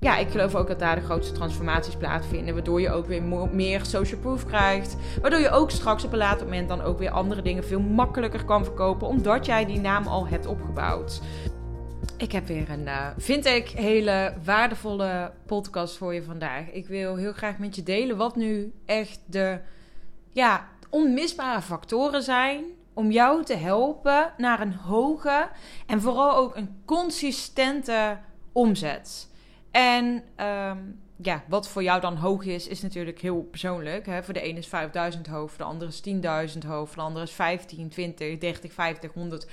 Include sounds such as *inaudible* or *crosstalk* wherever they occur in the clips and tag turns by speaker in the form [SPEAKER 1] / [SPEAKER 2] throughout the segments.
[SPEAKER 1] ja, ik geloof ook dat daar de grootste transformaties plaatsvinden. Waardoor je ook weer meer social proof krijgt. Waardoor je ook straks op een later moment dan ook weer andere dingen veel makkelijker kan verkopen. Omdat jij die naam al hebt opgebouwd. Ik heb weer een, uh, vind ik, hele waardevolle podcast voor je vandaag. Ik wil heel graag met je delen wat nu echt de ja, onmisbare factoren zijn om jou te helpen naar een hoge en vooral ook een consistente omzet. En um, ja, wat voor jou dan hoog is, is natuurlijk heel persoonlijk. Hè? Voor de ene is 5000 hoog, voor de andere is 10.000 hoog, voor de andere is 15, 20, 30, 50, 100.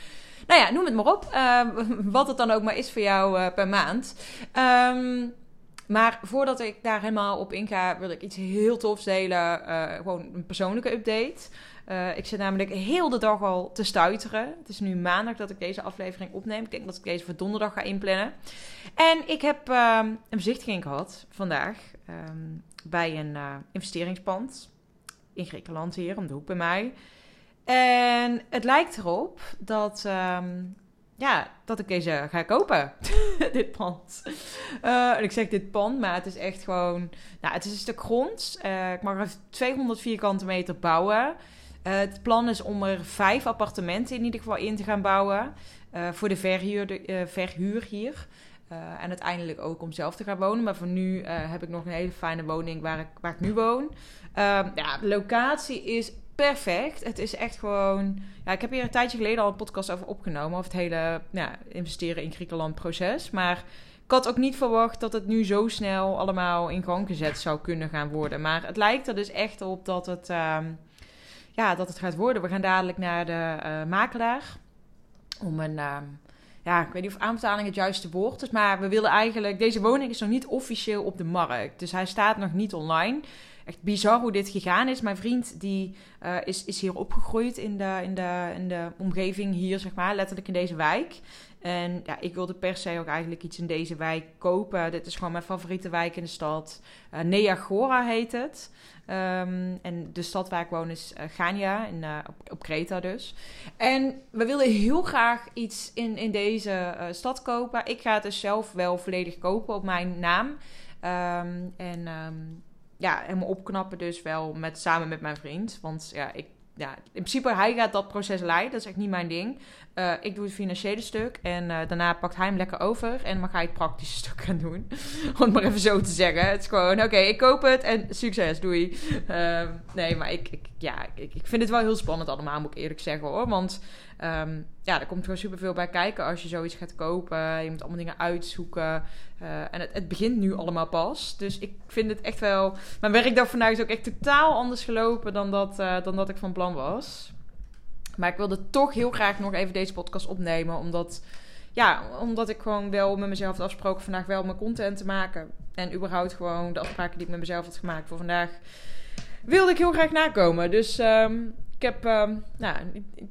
[SPEAKER 1] Nou ja, noem het maar op. Uh, *laughs* wat het dan ook maar is voor jou uh, per maand. Um, maar voordat ik daar helemaal op inga, wil ik iets heel tofs delen. Uh, gewoon een persoonlijke update. Uh, ik zit namelijk heel de dag al te stuiteren. Het is nu maandag dat ik deze aflevering opneem. Ik denk dat ik deze voor donderdag ga inplannen. En ik heb uh, een bezichtiging gehad vandaag um, bij een uh, investeringspand in Griekenland hier om de hoek bij mij. En het lijkt erop dat um, ja, dat ik deze ga kopen. *laughs* dit pand. Uh, ik zeg dit pand, maar het is echt gewoon... Nou, het is een stuk grond. Ik mag er 200 vierkante meter bouwen. Uh, het plan is om er vijf appartementen in ieder geval in te gaan bouwen. voor de verhuur, de, verhuur hier. en uiteindelijk ook om zelf te gaan wonen. Maar voor nu heb ik nog een hele fijne woning waar ik, waar ik nu woon. Ehm, ja, de locatie is perfect. Het is echt gewoon. Ja, ik heb hier een tijdje geleden al een podcast over opgenomen. Over het hele investeren in Griekenland proces. Maar ik had ook niet verwacht dat het nu zo snel allemaal in gang gezet zou kunnen gaan worden. Maar het lijkt er dus echt op dat het, um, ja, dat het gaat worden. We gaan dadelijk naar de uh, makelaar. Om een. Um, ja, ik weet niet of aanbetaling het juiste woord is. Maar we willen eigenlijk. Deze woning is nog niet officieel op de markt. Dus hij staat nog niet online echt bizar hoe dit gegaan is. Mijn vriend die uh, is, is hier opgegroeid in de, in, de, in de omgeving hier, zeg maar, letterlijk in deze wijk. En ja, ik wilde per se ook eigenlijk iets in deze wijk kopen. Dit is gewoon mijn favoriete wijk in de stad. Uh, Neagora heet het. Um, en de stad waar ik woon is uh, Gania, in, op, op Kreta dus. En we willen heel graag iets in, in deze stad kopen. Ik ga het dus zelf wel volledig kopen op mijn naam. Um, en um, ja, helemaal opknappen dus wel met, samen met mijn vriend. Want ja, ik, ja, in principe hij gaat dat proces leiden. Dat is echt niet mijn ding. Uh, ik doe het financiële stuk en uh, daarna pakt hij hem lekker over. En dan ga ik het praktische *laughs* stuk gaan doen. Om het maar even zo te zeggen. Het is gewoon, oké, ik koop het en succes, doei. Uh, nee, maar ik, ik, ja, ik, ik vind het wel heel spannend allemaal, moet ik eerlijk zeggen hoor. Want um, ja, er komt gewoon superveel bij kijken als je zoiets gaat kopen. Je moet allemaal dingen uitzoeken. Uh, en het, het, begint nu allemaal pas. Dus ik vind het echt wel... Mijn werkdag vandaag is ook echt totaal anders gelopen dan dat, dan dat ik van plan was. Maar ik wilde toch heel graag nog even deze podcast opnemen. Omdat, ja, omdat ik gewoon wel met mezelf had afgesproken vandaag wel mijn content te maken. En überhaupt gewoon de afspraken die ik met mezelf had gemaakt voor vandaag. Wilde ik heel graag nakomen. Dus um, ik heb um, nou,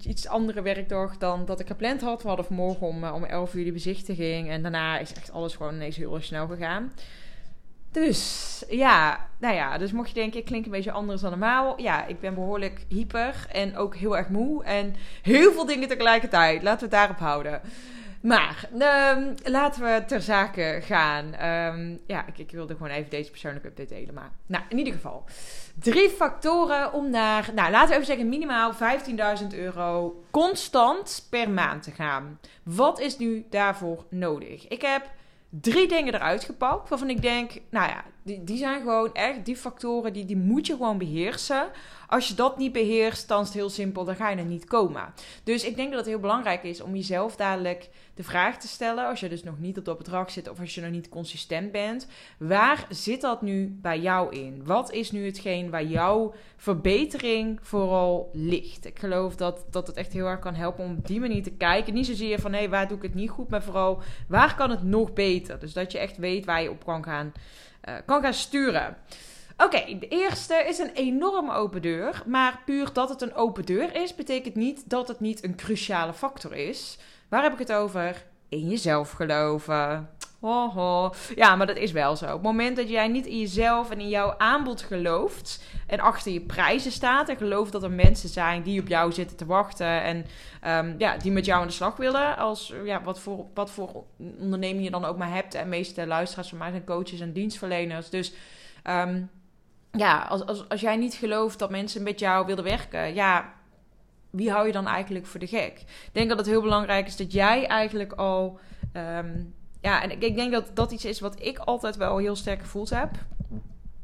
[SPEAKER 1] iets andere werkdag dan dat ik gepland had. We hadden vanmorgen om, uh, om 11 uur die bezichtiging. En daarna is echt alles gewoon ineens heel snel gegaan. Dus ja, nou ja, dus mocht je denken, ik klink een beetje anders dan normaal. Ja, ik ben behoorlijk hyper en ook heel erg moe. En heel veel dingen tegelijkertijd. Laten we het daarop houden. Maar um, laten we ter zake gaan. Um, ja, ik, ik, wilde gewoon even deze persoonlijke update delen. Maar nou, in ieder geval. Drie factoren om naar, nou laten we even zeggen, minimaal 15.000 euro constant per maand te gaan. Wat is nu daarvoor nodig? Ik heb drie dingen eruit gepakt waarvan ik denk, nou ja, die, die zijn gewoon echt die factoren die, die moet je gewoon beheersen. Als je dat niet beheerst, dan is het heel simpel, dan ga je er niet komen. Dus ik denk dat het heel belangrijk is om jezelf dadelijk de vraag te stellen, als je dus nog niet op dat bedrag zit of als je nog niet consistent bent, waar zit dat nu bij jou in? Wat is nu hetgeen waar jouw verbetering vooral ligt? Ik geloof dat, dat het echt heel erg kan helpen om op die manier te kijken. Niet zozeer van hé, hey, waar doe ik het niet goed, maar vooral waar kan het nog beter? Dus dat je echt weet waar je op kan gaan, uh, kan gaan sturen. Oké, de eerste is een enorme open deur. Maar puur dat het een open deur is, betekent niet dat het niet een cruciale factor is. Waar heb ik het over? In jezelf geloven. Ja, maar dat is wel zo. Op het moment dat jij niet in jezelf en in jouw aanbod gelooft en achter je prijzen staat en gelooft dat er mensen zijn die op jou zitten te wachten en um, ja, die met jou aan de slag willen, als ja, wat, voor, wat voor onderneming je dan ook maar hebt. En meeste luisteraars van mij zijn coaches en dienstverleners. Dus um, ja, als, als, als jij niet gelooft dat mensen met jou willen werken, ja, wie hou je dan eigenlijk voor de gek? Ik denk dat het heel belangrijk is dat jij eigenlijk al. Um, ja, en ik, denk dat dat iets is wat ik altijd wel heel sterk gevoeld heb.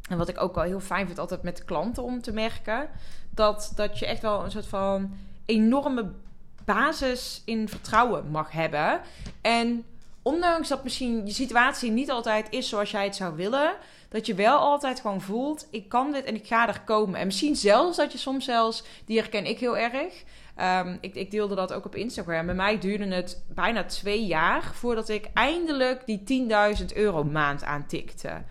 [SPEAKER 1] En wat ik ook wel heel fijn vind altijd met klanten om te merken. Dat, dat je echt wel een soort van enorme basis in vertrouwen mag hebben. En ondanks dat misschien je situatie niet altijd is zoals jij het zou willen, dat je wel altijd gewoon voelt: ik kan dit en ik ga er komen. En misschien zelfs dat je soms zelfs, die herken ik heel erg. Um, ik, ik, deelde dat ook op Instagram. Bij mij duurde het bijna twee jaar voordat ik eindelijk die 10.000 euro maand aantikte.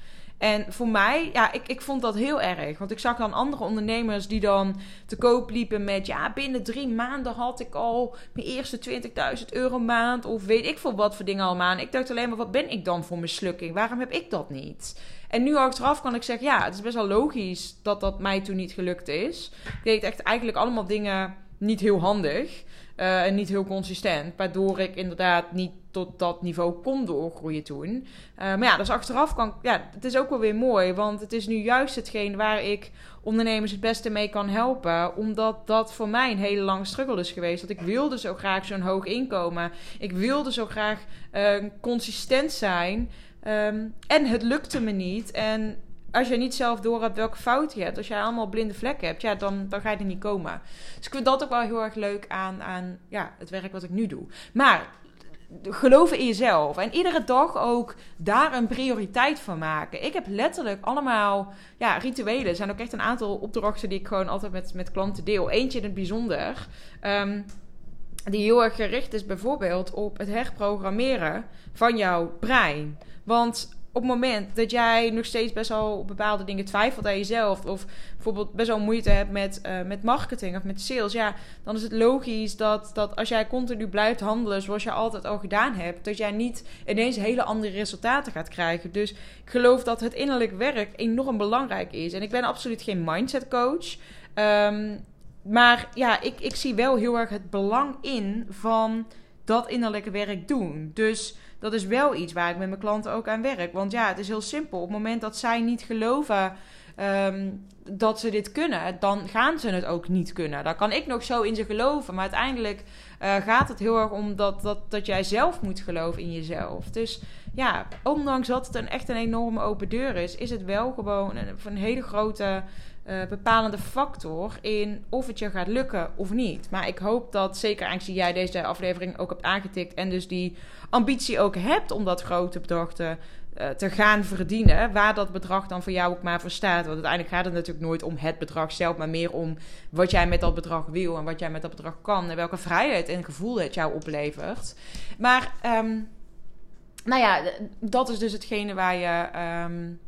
[SPEAKER 1] En voor mij, ja, ik, ik vond dat heel erg. Want ik zag dan andere ondernemers die dan te koop liepen met... ja, binnen drie maanden had ik al mijn eerste 20.000 euro maand... of weet ik veel wat voor dingen allemaal. Ik dacht alleen maar, wat ben ik dan voor mislukking? Waarom heb ik dat niet? En nu achteraf kan ik zeggen, ja, het is best wel logisch dat dat mij toen niet gelukt is. Ik deed echt eigenlijk allemaal dingen niet heel handig. Uh, en niet heel consistent. Waardoor ik inderdaad niet tot dat niveau kon doorgroeien toen. Uh, maar ja, dus achteraf kan ja, het is ook wel weer mooi. Want het is nu juist hetgeen waar ik ondernemers het beste mee kan helpen. Omdat dat voor mij een hele lange struggle is geweest. Dat ik wilde zo graag zo'n hoog inkomen. Ik wilde zo graag uh, consistent zijn. Um, en het lukte me niet. En als je niet zelf door hebt welke fout je hebt, als jij allemaal blinde vlekken hebt, ja, dan, dan ga je er niet komen. Dus ik vind dat ook wel heel erg leuk aan, aan ja, het werk wat ik nu doe. Maar geloven in jezelf. En iedere dag ook daar een prioriteit van maken. Ik heb letterlijk allemaal ja, rituelen. Er zijn ook echt een aantal opdrachten die ik gewoon altijd met, met klanten deel. Eentje in het bijzonder. Um, die heel erg gericht is bijvoorbeeld op het herprogrammeren van jouw brein. Want op het moment dat jij nog steeds best wel bepaalde dingen twijfelt aan jezelf, of bijvoorbeeld best wel moeite hebt met, uh, met marketing of met sales, ja, dan is het logisch dat, dat als jij continu blijft handelen zoals je altijd al gedaan hebt, dat jij niet ineens hele andere resultaten gaat krijgen. Dus ik geloof dat het innerlijk werk enorm belangrijk is. En ik ben absoluut geen mindset coach. Um, maar ja, ik, ik zie wel heel erg het belang in van dat innerlijke werk doen. Dus dat is wel iets waar ik met mijn klanten ook aan werk. Want ja, het is heel simpel. Op het moment dat zij niet geloven um, dat ze dit kunnen, dan gaan ze het ook niet kunnen. Dan kan ik nog zo in ze geloven. Maar uiteindelijk uh, gaat het heel erg om dat, dat, dat jij zelf moet geloven in jezelf. Dus ja, ondanks dat het een, echt een enorme open deur is, is het wel gewoon een, een hele grote uh, bepalende factor in of het je gaat lukken of niet. Maar ik hoop dat, zeker aangezien jij deze aflevering ook hebt aangetikt en dus die ambitie ook hebt om dat grote bedrag te gaan verdienen, waar dat bedrag dan voor jou ook maar voor staat. Want uiteindelijk gaat het natuurlijk nooit om het bedrag zelf, maar meer om wat jij met dat bedrag wil en wat jij met dat bedrag kan en welke vrijheid en gevoel het jou oplevert. Maar, um, nou ja, dat is dus hetgene waar je. Um,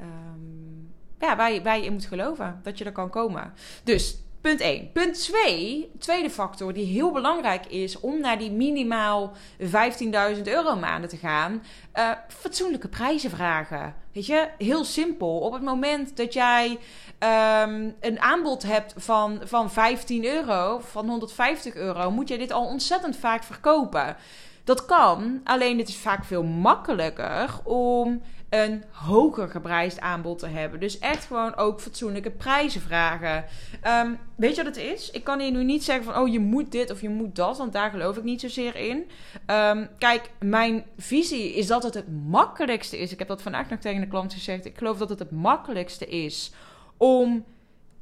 [SPEAKER 1] um, ja, waar, je, waar je in moet geloven. Dat je er kan komen. Dus punt 1. Punt 2, tweede factor die heel belangrijk is om naar die minimaal 15.000 euro maanden te gaan. Uh, fatsoenlijke prijzen vragen. Weet je, heel simpel. Op het moment dat jij um, een aanbod hebt van, van 15 euro, van 150 euro, moet je dit al ontzettend vaak verkopen. Dat kan, alleen het is vaak veel makkelijker om een hoger geprijsd aanbod te hebben. Dus echt gewoon ook fatsoenlijke prijzen vragen. Um, weet je wat het is? Ik kan hier nu niet zeggen van, oh je moet dit of je moet dat, want daar geloof ik niet zozeer in. Um, kijk, mijn visie is dat het het makkelijkste is. Ik heb dat vandaag nog tegen de klant gezegd. Ik geloof dat het het makkelijkste is om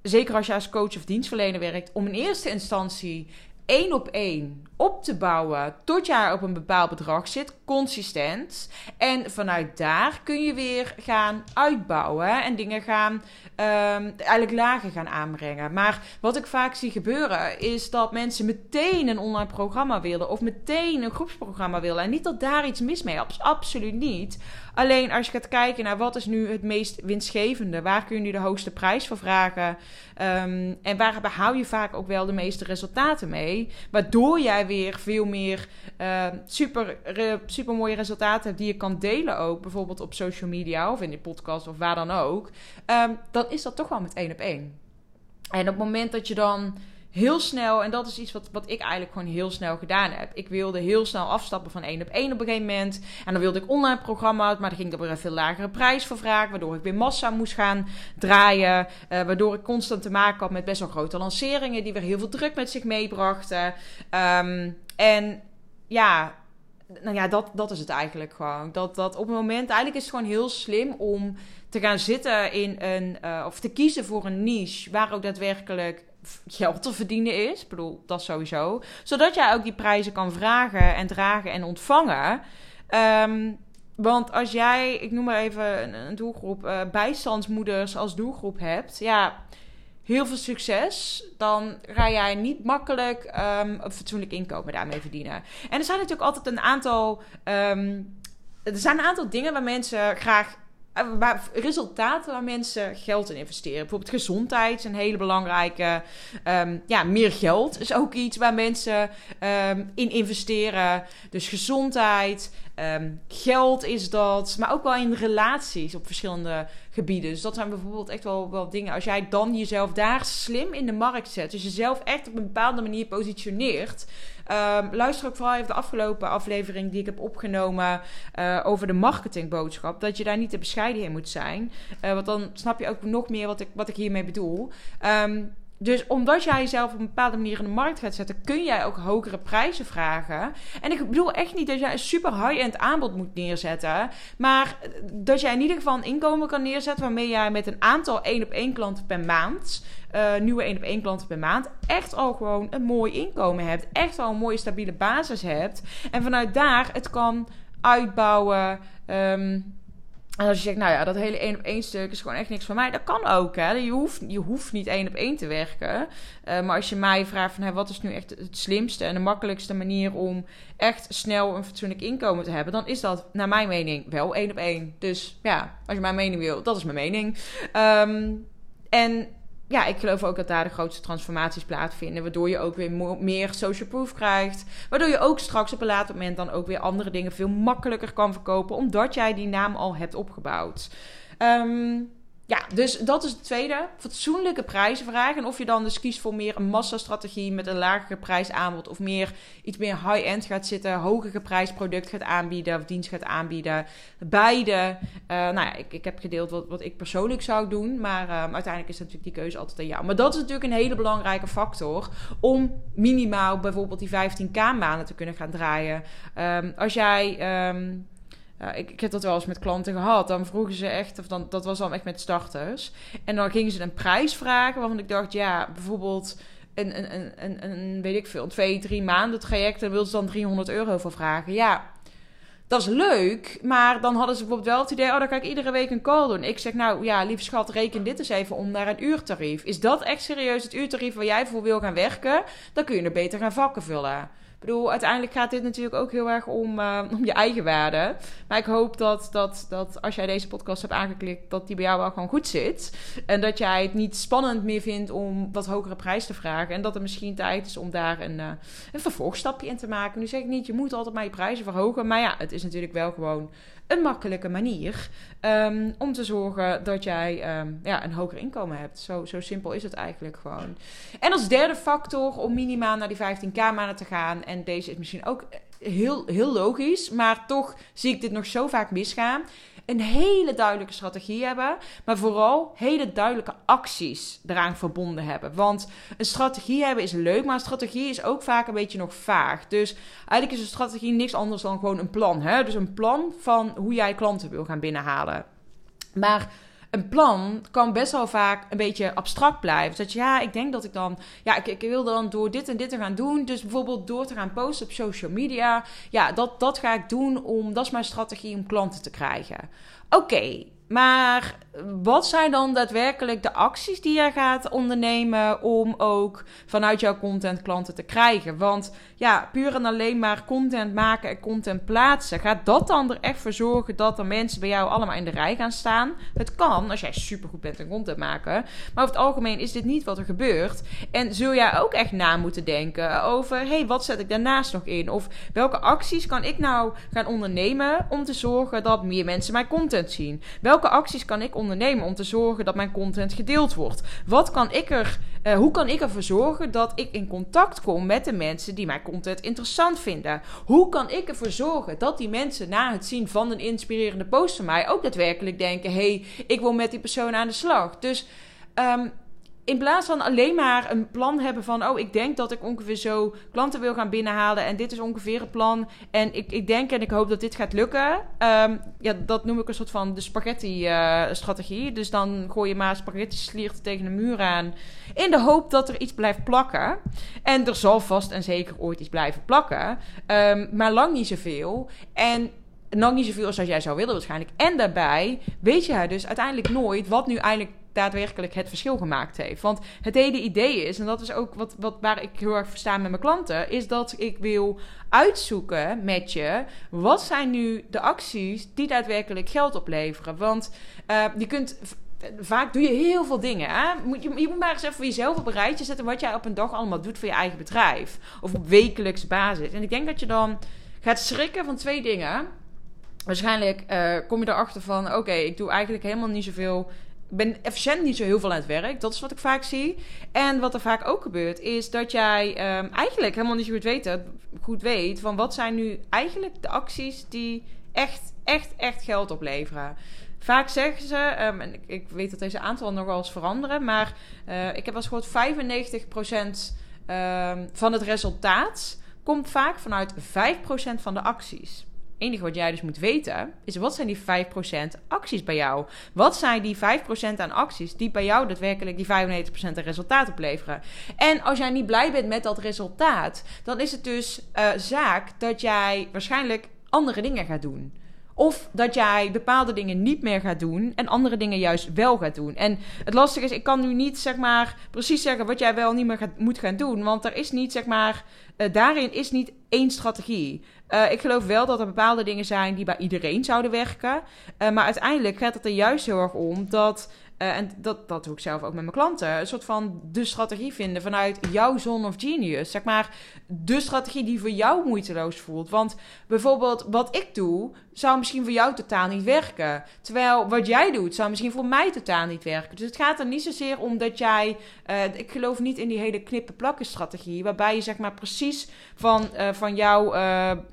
[SPEAKER 1] zeker als je als coach of dienstverlener werkt, om in eerste instantie één op één op te bouwen tot je op een bepaald bedrag zit, consistent. En vanuit daar kun je weer gaan uitbouwen en dingen gaan, um, eigenlijk lager gaan aanbrengen. Maar wat ik vaak zie gebeuren is dat mensen meteen een online programma willen of meteen een groepsprogramma willen. En niet dat daar iets mis mee is, absoluut niet. Alleen als je gaat kijken naar wat is nu het meest winstgevende, waar kun je nu de hoogste prijs voor vragen? Ehm, en waar behaal je vaak ook wel de meeste resultaten mee, waardoor jij weer veel meer uh, super, super mooie resultaten hebt die je kan delen ook, bijvoorbeeld op social media of in die podcast of waar dan ook, um, dan is dat toch wel met één op één. En op het moment dat je dan heel snel, en dat is iets wat, wat ik eigenlijk gewoon heel snel gedaan heb. Ik wilde heel snel afstappen van één op één op een gegeven moment. En dan wilde ik online programma's, maar dan ging ik er een veel lagere prijs voor vragen. Waardoor ik weer massa moest gaan draaien. Uh, waardoor ik constant te maken had met best wel grote lanceringen, die weer heel veel druk met zich meebrachten. Um, en ja, nou ja, dat, dat is het eigenlijk gewoon. Dat, dat op het moment, eigenlijk is het gewoon heel slim om te gaan zitten in een, uh, of te kiezen voor een niche waar ook daadwerkelijk geld te verdienen is. Ik bedoel, dat sowieso. Zodat jij ook die prijzen kan vragen en dragen en ontvangen. Um, want als jij, ik noem maar even een, doelgroep, uh, bijstandsmoeders als doelgroep hebt, ja, heel veel succes. Dan ga jij niet makkelijk um, een fatsoenlijk inkomen daarmee verdienen. En er zijn natuurlijk altijd een aantal. Um, er zijn een aantal dingen waar mensen graag eh, waar, resultaten waar mensen geld in investeren. Bijvoorbeeld gezondheid is een hele belangrijke. Um, ja, meer geld is ook iets waar mensen um, in investeren. Dus gezondheid, um, geld is dat. Maar ook wel in relaties op verschillende gebieden. Dus dat zijn bijvoorbeeld echt wel, wel dingen. Als jij dan jezelf daar slim in de markt zet. Dus jezelf echt op een bepaalde manier positioneert Um, luister ook vooral even de afgelopen aflevering die ik heb opgenomen uh, over de marketingboodschap. Dat je daar niet te bescheiden in moet zijn. Uh, want dan snap je ook nog meer wat ik, wat ik hiermee bedoel. Um, dus omdat jij jezelf op een bepaalde manier in de markt gaat zetten, kun jij ook hogere prijzen vragen. En ik bedoel echt niet dat jij een super high-end aanbod moet neerzetten. Maar dat jij in ieder geval een inkomen kan neerzetten waarmee jij met een aantal één op één klanten per maand uh, nieuwe 1 op 1 klanten per maand, echt al gewoon een mooi inkomen hebt. Echt al een mooie stabiele basis hebt. En vanuit daar het kan uitbouwen. Um, en als je zegt, nou ja, dat hele één op één stuk is gewoon echt niks voor mij. Dat kan ook, hè. Je hoeft, je hoeft niet één op één te werken. Uh, maar als je mij vraagt van, hey, wat is nu echt het slimste en de makkelijkste manier om echt snel een fatsoenlijk inkomen te hebben, dan is dat, naar mijn mening, wel één op één. Dus ja, als je mijn mening wil, dat is mijn mening. Um, en ja, ik geloof ook dat daar de grootste transformaties plaatsvinden. Waardoor je ook weer meer social proof krijgt. Waardoor je ook straks op een later moment dan ook weer andere dingen veel makkelijker kan verkopen. Omdat jij die naam al hebt opgebouwd. Um, ja, dus dat is het tweede. Fatsoenlijke prijzen vragen. En of je dan dus kiest voor meer een massastrategie met een lagere prijsaanbod. Of meer iets meer high-end gaat zitten. Hoger geprijsd product gaat aanbieden. Of dienst gaat aanbieden. Beide. Uh, nou ja, ik, ik heb gedeeld wat, wat ik persoonlijk zou doen. Maar uh, uiteindelijk is natuurlijk die keuze altijd aan jou. Maar dat is natuurlijk een hele belangrijke factor. Om minimaal bijvoorbeeld die 15k maanden te kunnen gaan draaien. Um, als jij... Um, ik, heb dat wel eens met klanten gehad. Dan vroegen ze echt, of dan, dat was dan echt met starters. En dan gingen ze een prijs vragen waarvan ik dacht, ja, bijvoorbeeld een, een, een, een, een weet ik veel, twee, drie maanden traject. Daar wilden ze dan 300 euro voor vragen. Ja, dat is leuk, maar dan hadden ze bijvoorbeeld wel het idee... oh, dan kan ik iedere week een call doen. Ik zeg, nou ja, lieve schat, reken dit eens even om naar een uurtarief. Is dat echt serieus het uurtarief waar jij voor wil gaan werken? Dan kun je er beter gaan vakken vullen. Ik bedoel, uiteindelijk gaat dit natuurlijk ook heel erg om, uh, om je eigen waarde. Maar ik hoop dat, dat, dat als jij deze podcast hebt aangeklikt, dat die bij jou wel gewoon goed zit. En dat jij het niet spannend meer vindt om wat hogere prijs te vragen. En dat er misschien tijd is om daar een, uh, een vervolgstapje in te maken. Nu zeg ik niet, je moet altijd maar je prijzen verhogen. Maar ja, het is natuurlijk wel gewoon een makkelijke manier um, om te zorgen dat jij um, ja, een hoger inkomen hebt. Zo, zo simpel is het eigenlijk gewoon. En als derde factor om minimaal naar die 15k maanden te gaan. En deze is misschien ook heel, heel logisch, maar toch zie ik dit nog zo vaak misgaan een hele duidelijke strategie hebben, maar vooral hele duidelijke acties eraan verbonden hebben. Want een strategie hebben is leuk, maar een strategie is ook vaak een beetje nog vaag. Dus eigenlijk is een strategie niks anders dan gewoon een plan. Hè? Dus een plan van hoe jij klanten wil gaan binnenhalen. Maar een plan kan best wel vaak een beetje abstract blijven. Dat je, ja, ik denk dat ik dan, ja, ik, ik wil dan door dit en dit te gaan doen. Dus bijvoorbeeld door te gaan posten op social media. Ja, dat, dat ga ik doen om, dat is mijn strategie om klanten te krijgen. Oké, maar wat zijn dan daadwerkelijk de acties die je gaat ondernemen om ook vanuit jouw content klanten te krijgen? Want ja, puur en alleen maar content maken en content plaatsen, gaat dat dan er echt voor zorgen dat er mensen bij jou allemaal in de rij gaan staan? Het kan als jij supergoed bent in content maken, maar over het algemeen is dit niet wat er gebeurt. En zul jij ook echt na moeten denken over, hey, wat zet ik daarnaast nog in? Of welke acties kan ik nou gaan ondernemen om te zorgen dat meer mensen mijn content zien? Acties kan ik ondernemen? om te zorgen dat mijn content gedeeld wordt? Wat kan ik er, uh, hoe kan ik ervoor zorgen dat ik in contact kom met de mensen die mijn content interessant vinden? Hoe kan ik ervoor zorgen dat die mensen na het zien van een inspirerende post van mij ook daadwerkelijk denken: hey, ik wil met die persoon aan de slag? Dus. Um, in plaats van alleen maar een plan hebben van, oh, ik denk dat ik ongeveer zo klanten wil gaan binnenhalen en dit is ongeveer het plan en ik, ik denk en ik hoop dat dit gaat lukken. Um, ja, dat noem ik een soort van de spaghetti-strategie. dus dan gooi je maar spaghetti slierten tegen de muur aan in de hoop dat er iets blijft plakken. En er zal vast en zeker ooit iets blijven plakken, um, maar lang niet zoveel. En lang niet zoveel als jij zou willen waarschijnlijk. En daarbij weet je dus uiteindelijk nooit wat nu eigenlijk daadwerkelijk het verschil gemaakt heeft. Want het hele idee is, en dat is ook wat, wat waar ik heel erg versta met mijn klanten, is dat ik wil uitzoeken met je wat zijn nu de acties die daadwerkelijk geld opleveren. Want uh, je kunt vaak doe je heel veel dingen. Hè? Moet je, je moet maar eens even voor jezelf op een rijtje zetten wat jij op een dag allemaal doet voor je eigen bedrijf. Of op wekelijks basis. En ik denk dat je dan gaat schrikken van twee dingen. Waarschijnlijk uh, kom je erachter van: oké, ik doe eigenlijk helemaal niet zoveel ben efficiënt niet zo heel veel aan het werk. Dat is wat ik vaak zie. En wat er vaak ook gebeurt, is dat jij um, eigenlijk helemaal niet goed weet, goed weet van wat zijn nu eigenlijk de acties die echt, echt, echt geld opleveren. Vaak zeggen ze, um, en ik, ik, weet dat deze aantallen nog wel eens veranderen, maar uh, ik heb als gehoord 95% um, van het resultaat komt vaak vanuit 5% van de acties enige wat jij dus moet weten is wat zijn die 5% acties bij jou? Wat zijn die 5% aan acties die bij jou daadwerkelijk die 95% een resultaat opleveren? En als jij niet blij bent met dat resultaat, dan is het dus uh, zaak dat jij waarschijnlijk andere dingen gaat doen. Of dat jij bepaalde dingen niet meer gaat doen en andere dingen juist wel gaat doen. En het lastige is, ik kan nu niet zeg maar precies zeggen wat jij wel niet meer gaat, moet gaan doen. Want er is niet zeg maar, uh, daarin is niet één strategie. Uh, ik geloof wel dat er bepaalde dingen zijn die bij iedereen zouden werken. Uh, maar uiteindelijk gaat het er juist heel erg om dat uh, en dat, dat doe ik zelf ook met mijn klanten. Een soort van de strategie vinden vanuit jouw zone of genius. Zeg maar de strategie die voor jou moeiteloos voelt. Want bijvoorbeeld wat ik doe, zou misschien voor jou totaal niet werken. Terwijl wat jij doet, zou misschien voor mij totaal niet werken. Dus het gaat er niet zozeer om dat jij. Uh, ik geloof niet in die hele knippen-plakken strategie. Waarbij je zeg maar precies van, uh, van jouw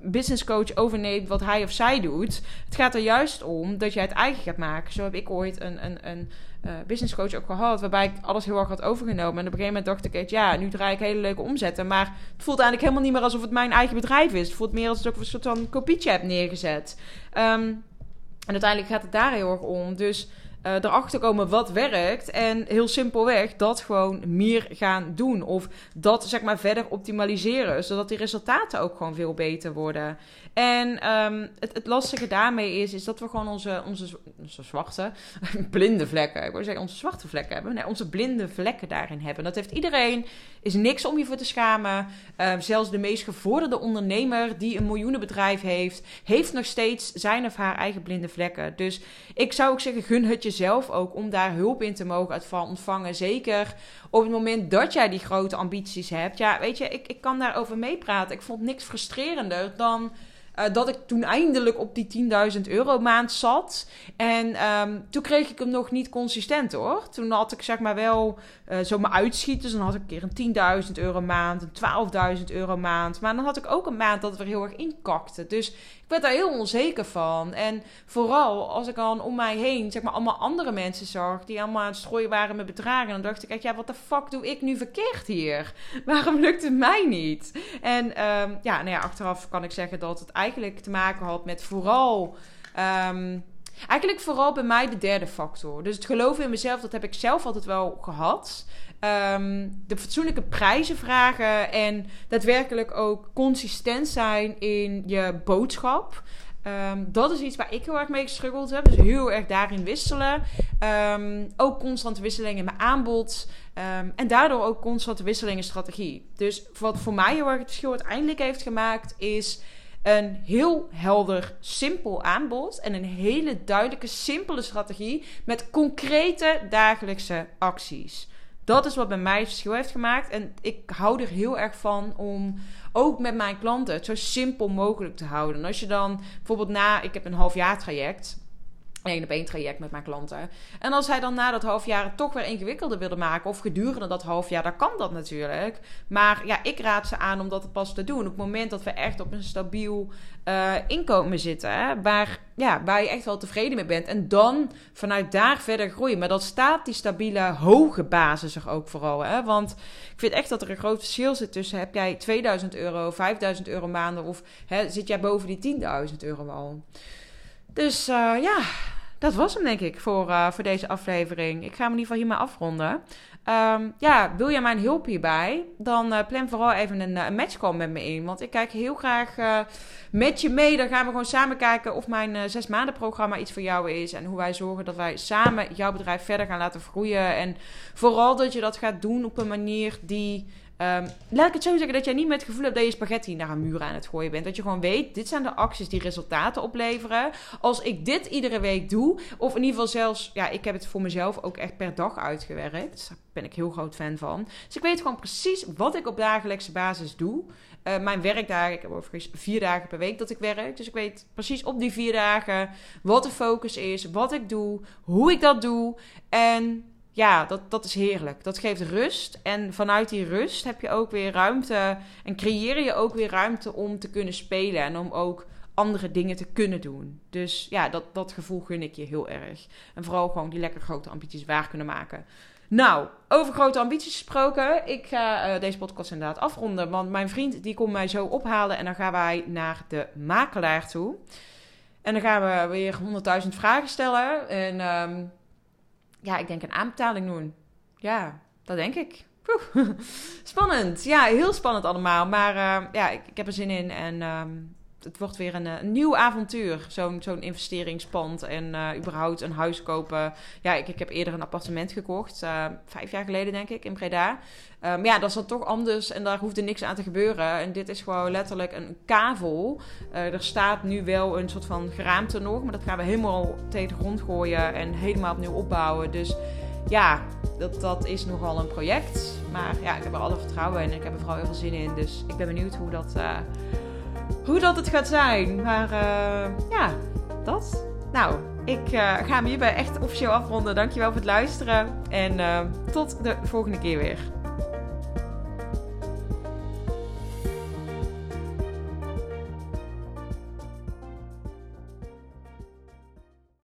[SPEAKER 1] business coach overneemt wat hij of zij doet. Het gaat er juist om dat jij het eigen gaat maken. Zo heb ik ooit een. een, een uh, business coach ook gehad. Waarbij ik alles heel erg had overgenomen. En op een gegeven moment dacht ik, ja, nu draai ik hele leuke omzetten. Maar het voelt eigenlijk helemaal niet meer alsof het mijn eigen bedrijf is. Het voelt meer alsof ik een soort van kopietje heb neergezet. Um, en uiteindelijk gaat het daar heel erg om. Dus uh, erachter komen wat werkt. En heel simpelweg dat gewoon meer gaan doen. Of dat zeg maar verder optimaliseren. Zodat die resultaten ook gewoon veel beter worden. En um, het, het, lastige daarmee is, is dat we gewoon onze, onze, onze zwarte, *laughs* blinde vlekken, ik wil zeggen onze zwarte vlekken hebben. Nee, onze blinde vlekken daarin hebben. Dat heeft iedereen, is niks om je voor te schamen. Uh, zelfs de meest gevorderde ondernemer die een miljoenenbedrijf heeft, heeft nog steeds zijn of haar eigen blinde vlekken. Dus ik zou ook zeggen, gun het jezelf ook om daar hulp in te mogen ontvangen. Zeker op het moment dat jij die grote ambities hebt. Ja, weet je, ik, ik kan daarover meepraten. Ik vond niks frustrerender dan uh, dat ik toen eindelijk op die 10.000 euro maand zat. En um, toen kreeg ik hem nog niet consistent hoor. Toen had ik zeg maar wel uh, zo mijn uitschieten. Dus dan had ik een keer een 10.000 euro maand, een 12.000 euro maand. Maar dan had ik ook een maand dat het er heel erg inkakte. Dus werd daar heel onzeker van. En vooral als ik dan om mij heen, zeg maar, allemaal andere mensen zag. die allemaal aan het strooien waren met bedragen. Dan dacht ik, ja, wat de fuck doe ik nu verkeerd hier? *laughs* Waarom lukt het mij niet? En um, ja, nou ja, achteraf kan ik zeggen dat het eigenlijk te maken had met vooral. Um, Eigenlijk vooral bij mij de derde factor. Dus het geloven in mezelf, dat heb ik zelf altijd wel gehad. Um, de fatsoenlijke prijzen vragen en daadwerkelijk ook consistent zijn in je boodschap. Ehm, dat is iets waar ik heel erg mee gestruggeld heb. Dus heel erg daarin wisselen. Ehm, ook constante wisselingen in mijn aanbod. Ehm, en daardoor ook constante wisselingen in strategie. Dus wat voor mij heel erg het verschil uiteindelijk heeft gemaakt, is een heel helder, simpel aanbod en een hele duidelijke, simpele strategie met concrete dagelijkse acties. Dat is wat bij mij het verschil heeft gemaakt. En ik hou er heel erg van om ook met mijn klanten het zo simpel mogelijk te houden. En als je dan bijvoorbeeld na, ik heb een half jaar traject één op één traject met mijn klanten. En als hij dan na dat half jaar toch weer ingewikkelder wilde maken, of gedurende dat half jaar, dan kan dat natuurlijk. Maar ja, ik raad ze aan om dat pas te doen. Op het moment dat we echt op een stabiel uh, inkomen zitten, waar, ja, waar je echt wel tevreden mee bent. En dan vanuit daar verder groeien. Maar dan staat die stabiele, hoge basis er ook vooral. Hè? Want ik vind echt dat er een groot verschil zit tussen heb jij 2000 euro, 5000 euro maanden, of hè, zit jij boven die 10.000 euro al. Dus uh, ja, dat was hem denk ik voor, uh, voor deze aflevering. Ik ga hem in ieder geval hiermee afronden. Um, ja, wil jij mijn hulp hierbij? Dan uh, plan vooral even een, een matchcall met me in. Want ik kijk heel graag met je mee. Dan gaan we gewoon samen kijken of mijn zes maanden programma iets voor jou is. En hoe wij zorgen dat wij samen jouw bedrijf verder gaan laten groeien. En vooral dat je dat gaat doen op een manier die Um, laat ik het zo zeggen dat jij niet met het gevoel hebt dat je spaghetti naar een muur aan het gooien bent. Dat je gewoon weet, dit zijn de acties die resultaten opleveren. Als ik dit iedere week doe, of in ieder geval zelfs, ja, ik heb het voor mezelf ook echt per dag uitgewerkt. Daar ben ik heel groot fan van. Dus ik weet gewoon precies wat ik op dagelijkse basis doe. Uh, mijn werkdagen, ik heb overigens vier dagen per week dat ik werk. Dus ik weet precies op die vier dagen wat de focus is, wat ik doe, hoe ik dat doe. En ja, dat, dat is heerlijk. Dat geeft rust. En vanuit die rust heb je ook weer ruimte. En creëer je ook weer ruimte om te kunnen spelen. En om ook andere dingen te kunnen doen. Dus ja, dat, dat gevoel gun ik je heel erg. En vooral gewoon die lekker grote ambities waar kunnen maken. Nou, over grote ambities gesproken. Ik ga uh, deze podcast inderdaad afronden. Want mijn vriend die komt mij zo ophalen. En dan gaan wij naar de makelaar toe. En dan gaan we weer honderdduizend vragen stellen. En... Um, ja, ik denk een aanbetaling doen. Ja, dat denk ik. *laughs* Spannend. Ja, heel spannend allemaal. Maar uh, ja, ik, ik, heb er zin in. En um, het wordt weer een, een nieuw avontuur. Zo'n investeringspand en uh, überhaupt een huis kopen. Ja, ik, ik heb eerder een appartement gekocht. Uh, vijf jaar geleden, denk ik, in Breda. Um, ja, dat is dan toch anders en daar hoeft er niks aan te gebeuren. En dit is gewoon letterlijk een kavel. Er staat nu wel een soort van geraamte nog. Maar dat gaan we helemaal tegen de grond gooien en helemaal opnieuw opbouwen. Dus ja, dat, dat is nogal een project. Maar ja, ik heb er alle vertrouwen in en ik heb er vooral heel veel zin in. Dus ik ben benieuwd hoe dat hoe dat het gaat zijn. Maar uh, ja, dat. Nou, ik uh, ga hem hierbij echt officieel afronden. Dankjewel voor het luisteren. En uh, tot de volgende keer weer.